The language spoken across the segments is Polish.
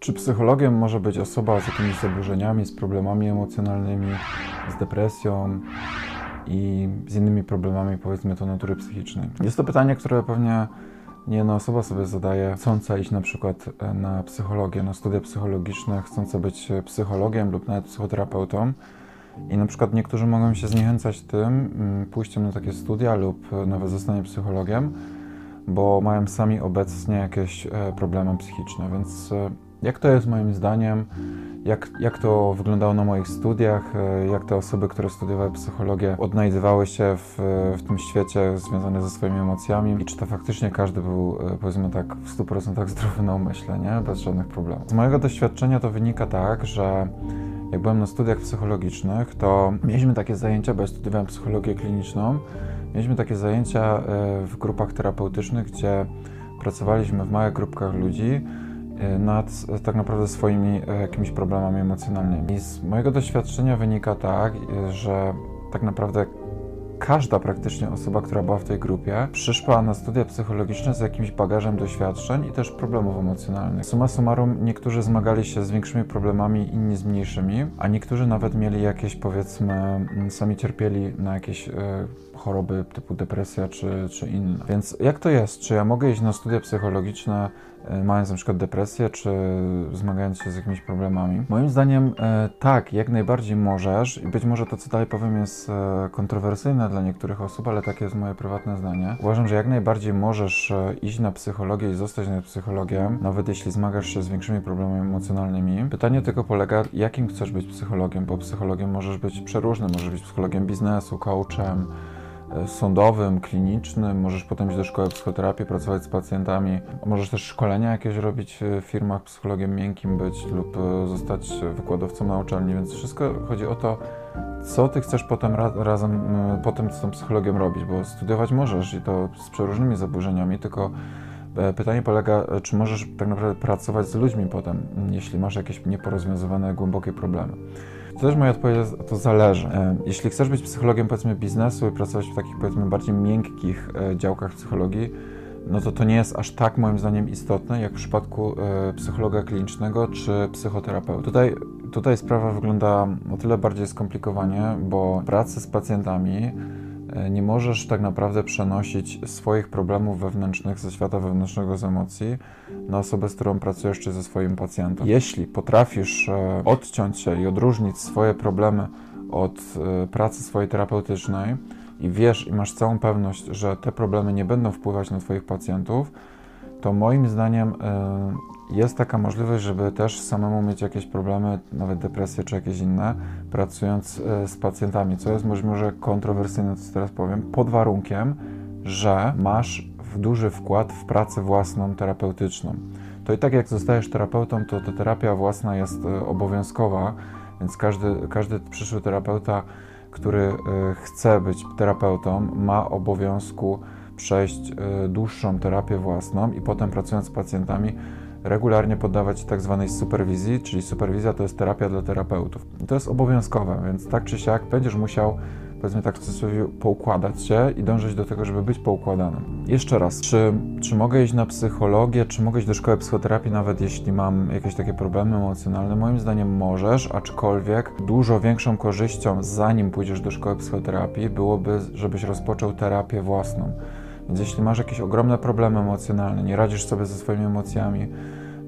Czy psychologiem może być osoba z jakimiś zaburzeniami, z problemami emocjonalnymi, z depresją i z innymi problemami, powiedzmy to natury psychicznej? Jest to pytanie, które pewnie nie jedna osoba sobie zadaje, chcąca iść na przykład e, na psychologię, na studia psychologiczne, chcąca być psychologiem lub nawet psychoterapeutą. I na przykład niektórzy mogą się zniechęcać tym mm, pójściem na takie studia lub nawet zostanie psychologiem, bo mają sami obecnie jakieś e, problemy psychiczne, więc e, jak to jest moim zdaniem, jak, jak to wyglądało na moich studiach, e, jak te osoby, które studiowały psychologię, odnajdywały się w, w tym świecie związane ze swoimi emocjami? I czy to faktycznie każdy był, e, powiedzmy tak, w 100% zdrowy na umyśle, nie? Bez żadnych problemów. Z mojego doświadczenia to wynika tak, że jak byłem na studiach psychologicznych, to mieliśmy takie zajęcia, bo ja studiowałem psychologię kliniczną, mieliśmy takie zajęcia e, w grupach terapeutycznych, gdzie pracowaliśmy w małych grupkach ludzi, nad tak naprawdę swoimi e, jakimiś problemami emocjonalnymi. I z mojego doświadczenia wynika tak, e, że tak naprawdę każda praktycznie osoba, która była w tej grupie, przyszła na studia psychologiczne z jakimś bagażem doświadczeń i też problemów emocjonalnych. Suma summarum, niektórzy zmagali się z większymi problemami, inni z mniejszymi, a niektórzy nawet mieli jakieś, powiedzmy, sami cierpieli na jakieś e, choroby typu depresja czy, czy inne. Więc jak to jest? Czy ja mogę iść na studia psychologiczne E, mając na przykład depresję, czy zmagając się z jakimiś problemami. Moim zdaniem e, tak, jak najbardziej możesz i być może to, co dalej powiem, jest e, kontrowersyjne dla niektórych osób, ale takie jest moje prywatne zdanie. Uważam, że jak najbardziej możesz iść na psychologię i zostać na psychologiem, nawet jeśli zmagasz się z większymi problemami emocjonalnymi. Pytanie tylko polega, jakim chcesz być psychologiem, bo psychologiem możesz być przeróżnym, możesz być psychologiem biznesu, coachem, E, sądowym, klinicznym, możesz potem iść do szkoły psychoterapii, pracować z pacjentami, możesz też szkolenia jakieś robić w firmach, psychologiem miękkim być lub e, zostać wykładowcą na uczelni, więc wszystko chodzi o to, co ty chcesz potem ra razem, potem z tą psychologiem robić, bo studiować możesz i to z przeróżnymi zaburzeniami, tylko e, pytanie polega, czy możesz tak naprawdę pracować z ludźmi potem, jeśli masz jakieś nieporozwiązywane, głębokie problemy. Też moja odpowiedź jest, to zależy. E, jeśli chcesz być psychologiem, powiedzmy, biznesu i pracować w takich, powiedzmy, bardziej miękkich e, działkach psychologii, no to to nie jest aż tak, moim zdaniem, istotne, jak w przypadku e, psychologa klinicznego czy psychoterapeuty. Tutaj, tutaj sprawa wygląda o tyle bardziej skomplikowanie, bo pracy z pacjentami nie możesz tak naprawdę przenosić swoich problemów wewnętrznych ze świata wewnętrznego, z emocji na osobę, z którą pracujesz, czy ze swoim pacjentem. Jeśli potrafisz e, odciąć się i odróżnić swoje problemy od e, pracy swojej terapeutycznej i wiesz i masz całą pewność, że te problemy nie będą wpływać na Twoich pacjentów, to moim zdaniem jest taka możliwość, żeby też samemu mieć jakieś problemy, nawet depresję czy jakieś inne, pracując e, z pacjentami, co jest może kontrowersyjne, co teraz powiem, pod warunkiem, że masz duży wkład w pracę własną terapeutyczną. To i tak jak zostajesz terapeutą, to ta terapia własna jest e, obowiązkowa, więc każdy, każdy przyszły terapeuta, który e, chce być terapeutą, ma obowiązku przejść dłuższą terapię własną i potem pracując z pacjentami, regularnie poddawać tak zwanej superwizji, czyli superwizja to jest terapia dla terapeutów. I to jest obowiązkowe, więc tak czy siak będziesz musiał powiedzmy tak w cudzysłowie, poukładać się i dążyć do tego, żeby być poukładanym. Jeszcze raz, czy, czy mogę iść na psychologię, czy mogę iść do szkoły psychoterapii, nawet jeśli mam jakieś takie problemy emocjonalne? Moim zdaniem możesz, aczkolwiek dużo większą korzyścią, zanim pójdziesz do szkoły psychoterapii, byłoby, żebyś rozpoczął terapię własną. Więc jeśli masz jakieś ogromne problemy emocjonalne, nie radzisz sobie ze swoimi emocjami,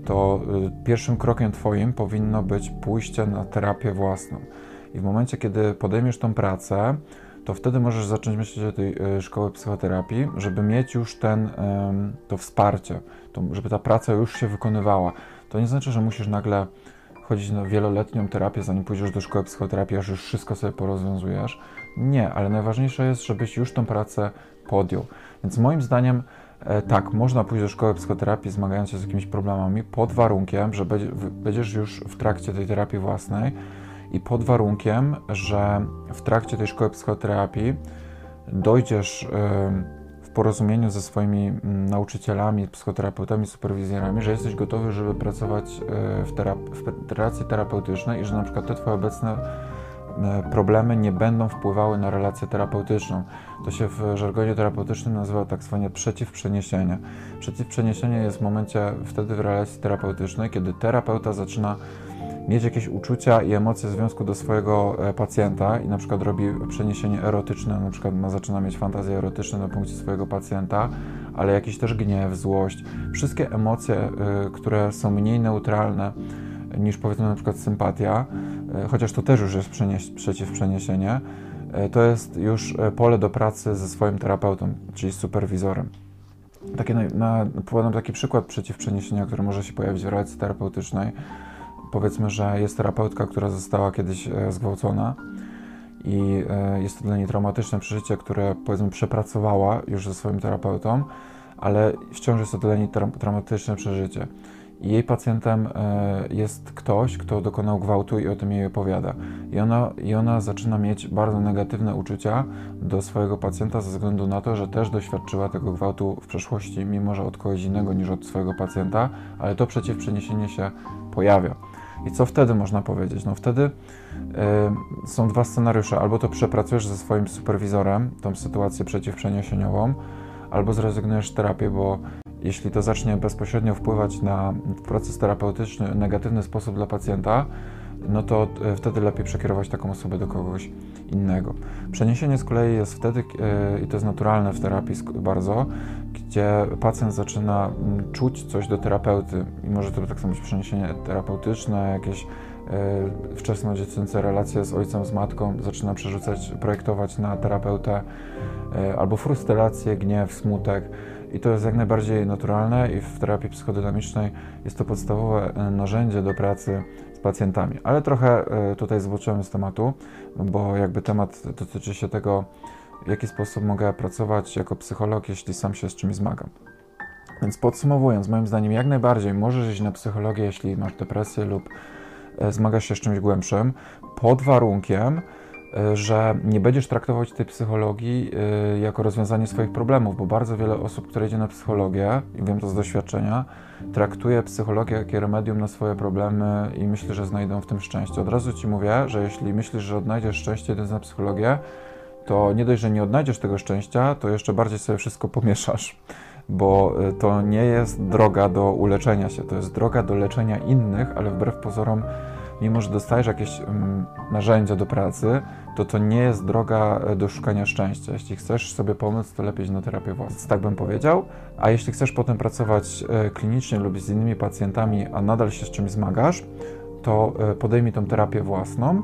to y, pierwszym krokiem Twoim powinno być pójście na terapię własną. I w momencie, kiedy podejmiesz tą pracę, to wtedy możesz zacząć myśleć o tej y, szkoły psychoterapii, żeby mieć już ten, to wsparcie, żeby ta praca już się wykonywała. To nie znaczy, że musisz nagle chodzić na wieloletnią terapię, zanim pójdziesz do szkoły psychoterapii, aż już wszystko sobie porozwiązujesz. Nie, ale najważniejsze jest, żebyś już tą pracę podjął. Więc moim zdaniem e, tak, można pójść do szkoły psychoterapii zmagając się z jakimiś problemami pod warunkiem, że będziesz już w trakcie tej terapii własnej i pod warunkiem, że w trakcie tej szkoły psychoterapii dojdziesz porozumieniu ze swoimi mm, nauczycielami, psychoterapeutami, superwizjerami, że jesteś gotowy, żeby pracować e, w, terap w relacji terapeutycznej i że na przykład te twoje obecne problemy nie będą wpływały na relację terapeutyczną. To się w żargonie terapeutycznym nazywa tak zwane przeciwprzeniesienie. Przeciwprzeniesienie jest w momencie wtedy w relacji terapeutycznej, kiedy terapeuta zaczyna mieć jakieś uczucia i emocje w związku do swojego e, pacjenta i na przykład robi przeniesienie erotyczne, na przykład ma, zaczyna mieć fantazje erotyczne na punkcie swojego pacjenta, ale jakiś też gniew, złość, wszystkie emocje, y, które są mniej neutralne niż powiedzmy na przykład sympatia, y, chociaż to też już jest przenieś, przeciwprzeniesienie, to jest już pole do pracy ze swoim terapeutą, czyli superwizorem. Takie na, na, podam taki przykład przeciwprzeniesienia, który może się pojawić w relacji terapeutycznej powiedzmy, że jest terapeutka, która została kiedyś e, zgwałcona i e, jest to dla niej traumatyczne przeżycie, które powiedzmy przepracowała już ze swoim terapeutą, ale wciąż jest to dla niej tra traumatyczne przeżycie. I jej pacjentem e, jest ktoś, kto dokonał gwałtu i o tym jej opowiada. I ona, I ona zaczyna mieć bardzo negatywne uczucia do swojego pacjenta ze względu na to, że też doświadczyła tego gwałtu w przeszłości, mimo że od kogoś innego niż od swojego pacjenta, ale to przeciwprzeniesienie się pojawia. I co wtedy można powiedzieć? No wtedy y, są dwa scenariusze. Albo to przepracujesz ze swoim superwizorem, tą sytuację przeciwprzeniesieniową, albo zrezygnujesz z terapii, bo jeśli to zacznie bezpośrednio wpływać na proces terapeutyczny w negatywny sposób dla pacjenta, no to e, wtedy lepiej przekierować taką osobę do kogoś innego. Przeniesienie z kolei jest wtedy, e, i to jest naturalne w terapii bardzo, gdzie pacjent zaczyna czuć coś do terapeuty i może to tak samo być przeniesienie terapeutyczne, jakieś e, wczesnodziecięce relacje z ojcem, z matką, zaczyna przerzucać, projektować na terapeutę albo frustrację, gniew, smutek. I to jest jak najbardziej naturalne i w terapii psychodynamicznej jest to podstawowe narzędzie do pracy pacjentami. Ale trochę e, tutaj zboczyłem z tematu, bo jakby temat dotyczy się tego, w jaki sposób mogę pracować jako psycholog, jeśli sam się z czymś zmagam. Więc podsumowując, moim zdaniem jak najbardziej możesz iść na psychologię, jeśli masz depresję lub e, zmagasz się z czymś głębszym, pod warunkiem, że nie będziesz traktować tej psychologii jako rozwiązanie swoich problemów, bo bardzo wiele osób, które idzie na psychologię, i wiem to z doświadczenia, traktuje psychologię jako remedium na swoje problemy i myślę, że znajdą w tym szczęście. Od razu Ci mówię, że jeśli myślisz, że odnajdziesz szczęście idąc na psychologię, to nie dość, że nie odnajdziesz tego szczęścia, to jeszcze bardziej sobie wszystko pomieszasz, bo y, to nie jest droga do uleczenia się, to jest droga do leczenia innych, ale wbrew pozorom mimo że dostajesz jakieś um, narzędzia do pracy, to to nie jest droga e, do szukania szczęścia. Jeśli chcesz sobie pomóc, to lepiej na terapię własną. Tak bym powiedział. A jeśli chcesz potem pracować e, klinicznie lub z innymi pacjentami, a nadal się z czymś zmagasz, to e, podejmij tą terapię własną.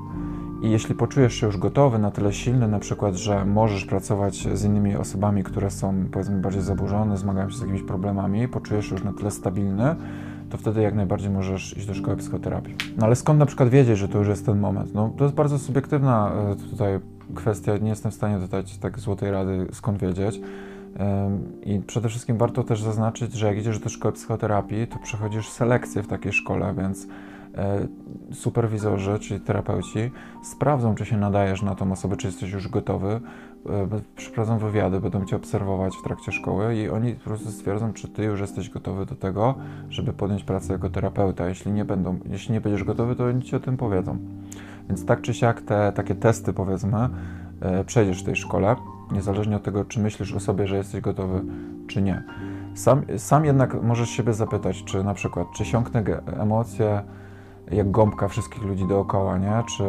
I jeśli poczujesz się już gotowy, na tyle silny, na przykład, że możesz pracować z innymi osobami, które są powiedzmy bardziej zaburzone, zmagają się z jakimiś problemami, poczujesz się już na tyle stabilny, to wtedy jak najbardziej możesz iść do szkoły psychoterapii. No ale skąd na przykład wiedzieć, że to już jest ten moment? No to jest bardzo subiektywna e, tutaj kwestia, nie jestem w stanie dodać tak złotej rady, skąd wiedzieć. I przede wszystkim warto też zaznaczyć, że jak idziesz do szkoły psychoterapii, to przechodzisz selekcję w takiej szkole, więc superwizorzy, czyli terapeuci, sprawdzą, czy się nadajesz na tą osobę, czy jesteś już gotowy, E, przeprowadzą wywiady, będą cię obserwować w trakcie szkoły i oni po prostu stwierdzą, czy ty już jesteś gotowy do tego, żeby podjąć pracę jako terapeuta. Jeśli nie będą, jeśli nie będziesz gotowy, to oni ci o tym powiedzą. Więc tak czy siak te takie testy, powiedzmy, e, przejdziesz w tej szkole, niezależnie od tego, czy myślisz o sobie, że jesteś gotowy, czy nie. Sam, sam jednak możesz siebie zapytać, czy na przykład, czy siąknę emocje jak gąbka wszystkich ludzi dookoła, nie? Czy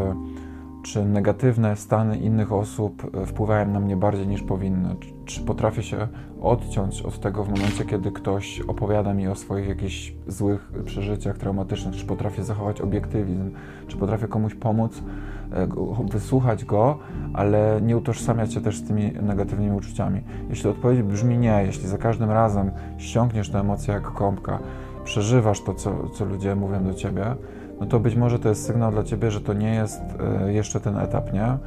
czy negatywne stany innych osób e, wpływają na mnie bardziej niż powinny? Czy potrafię się odciąć od tego w momencie, kiedy ktoś opowiada mi o swoich jakichś złych przeżyciach traumatycznych? Czy potrafię zachować obiektywizm? Czy potrafię komuś pomóc, e, wysłuchać go, ale nie utożsamiać się też z tymi negatywnymi uczuciami? Jeśli odpowiedź brzmi nie, jeśli za każdym razem ściągniesz tę emocję jak kąpka, przeżywasz to, co, co ludzie mówią do ciebie, no to być może to jest sygnał dla ciebie, że to nie jest e, jeszcze ten etap, nie? E,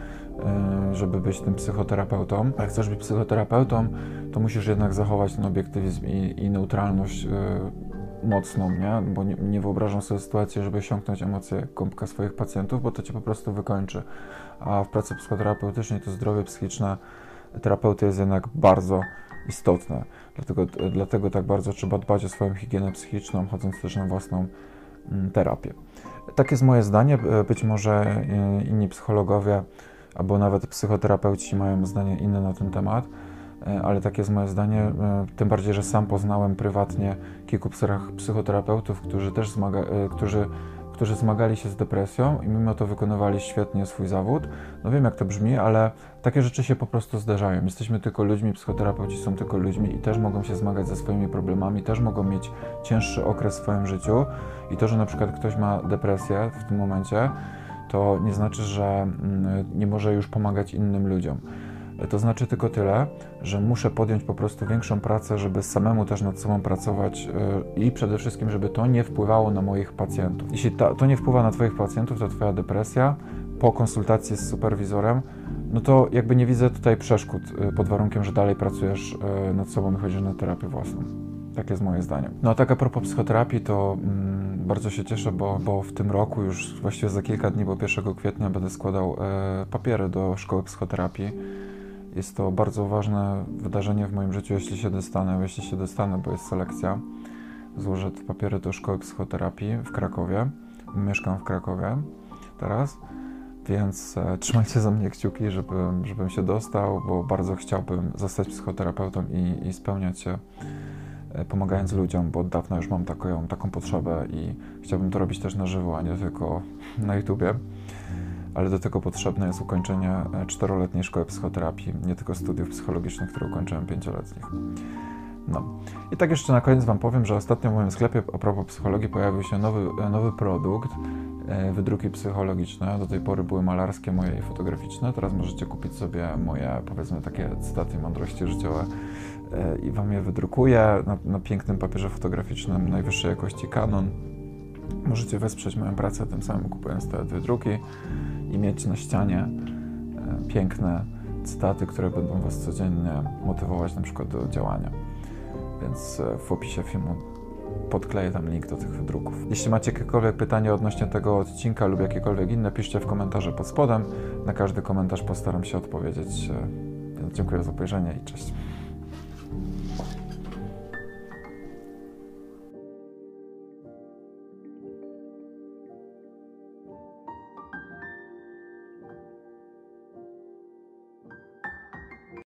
żeby być tym psychoterapeutą. A jak chcesz być psychoterapeutą, to musisz jednak zachować ten obiektywizm i, i neutralność e, mocną, nie? Bo nie, nie, wyobrażam sobie sytuacji, żeby osiągnąć emocje kąpka swoich pacjentów, bo to cię po prostu wykończy. A w pracy psychoterapeutycznej to zdrowie psychiczne terapeuty jest jednak bardzo istotne. Dlatego, dlatego tak bardzo trzeba dbać o swoją higienę psychiczną, chodząc też na własną terapię. Takie jest moje zdanie. Być może inni psychologowie albo nawet psychoterapeuci mają zdanie inne na ten temat, ale takie jest moje zdanie. Tym bardziej, że sam poznałem prywatnie kilku psychoterapeutów, którzy też zmaga, którzy którzy zmagali się z depresją i mimo to wykonywali świetnie swój zawód. No wiem, jak to brzmi, ale takie rzeczy się po prostu zdarzają. Jesteśmy tylko ludźmi, psychoterapeuci są tylko ludźmi i też mogą się zmagać ze swoimi problemami, też mogą mieć cięższy okres w swoim życiu. I to, że na przykład ktoś ma depresję w tym momencie, to nie znaczy, że mm, nie może już pomagać innym ludziom. To znaczy tylko tyle, że muszę podjąć po prostu większą pracę, żeby samemu też nad sobą pracować y, i przede wszystkim, żeby to nie wpływało na moich pacjentów. Jeśli to nie wpływa na Twoich pacjentów, to Twoja depresja po konsultacji z superwizorem, no to jakby nie widzę tutaj przeszkód y, pod warunkiem, że dalej pracujesz y, nad sobą i chodzisz na terapię własną. Tak jest moje zdanie. No a tak a propos psychoterapii, to mm, bardzo się cieszę, bo, bo w tym roku, już właściwie za kilka dni, bo 1 kwietnia będę składał e, papiery do szkoły psychoterapii. Jest to bardzo ważne wydarzenie w moim życiu, jeśli się dostanę, jeśli się dostanę, bo jest selekcja. Złożę te papiery do szkoły psychoterapii w Krakowie. Mieszkam w Krakowie teraz, więc e, trzymajcie za mnie kciuki, żebym, żebym się dostał, bo bardzo chciałbym zostać psychoterapeutą i, i spełniać się e, pomagając ludziom, bo od dawna już mam taką, taką potrzebę i chciałbym to robić też na żywo, a nie tylko na YouTubie ale do tego potrzebne jest ukończenie e, czteroletniej szkoły psychoterapii, nie tylko studiów psychologicznych, które ukończyłem pięcioletnich. No. I tak jeszcze na koniec Wam powiem, że ostatnio w moim sklepie a propos psychologii pojawił się nowy, e, nowy produkt, e, wydruki psychologiczne. Do tej pory były malarskie moje i fotograficzne. Teraz możecie kupić sobie moje, powiedzmy, takie cytaty mądrości życiowe i Wam je wydrukuję na, na pięknym papierze fotograficznym najwyższej jakości Canon. Możecie wesprzeć moją pracę tym samym kupując te wydruki i mieć na ścianie e, piękne cytaty, które będą Was codziennie motywować na przykład do działania. Więc e, w opisie filmu podkleję tam link do tych wydruków. Jeśli macie jakiekolwiek pytanie odnośnie tego odcinka lub jakiekolwiek inne, piszcie w komentarze pod spodem. Na każdy komentarz postaram się odpowiedzieć. E, dziękuję za obejrzenie i cześć.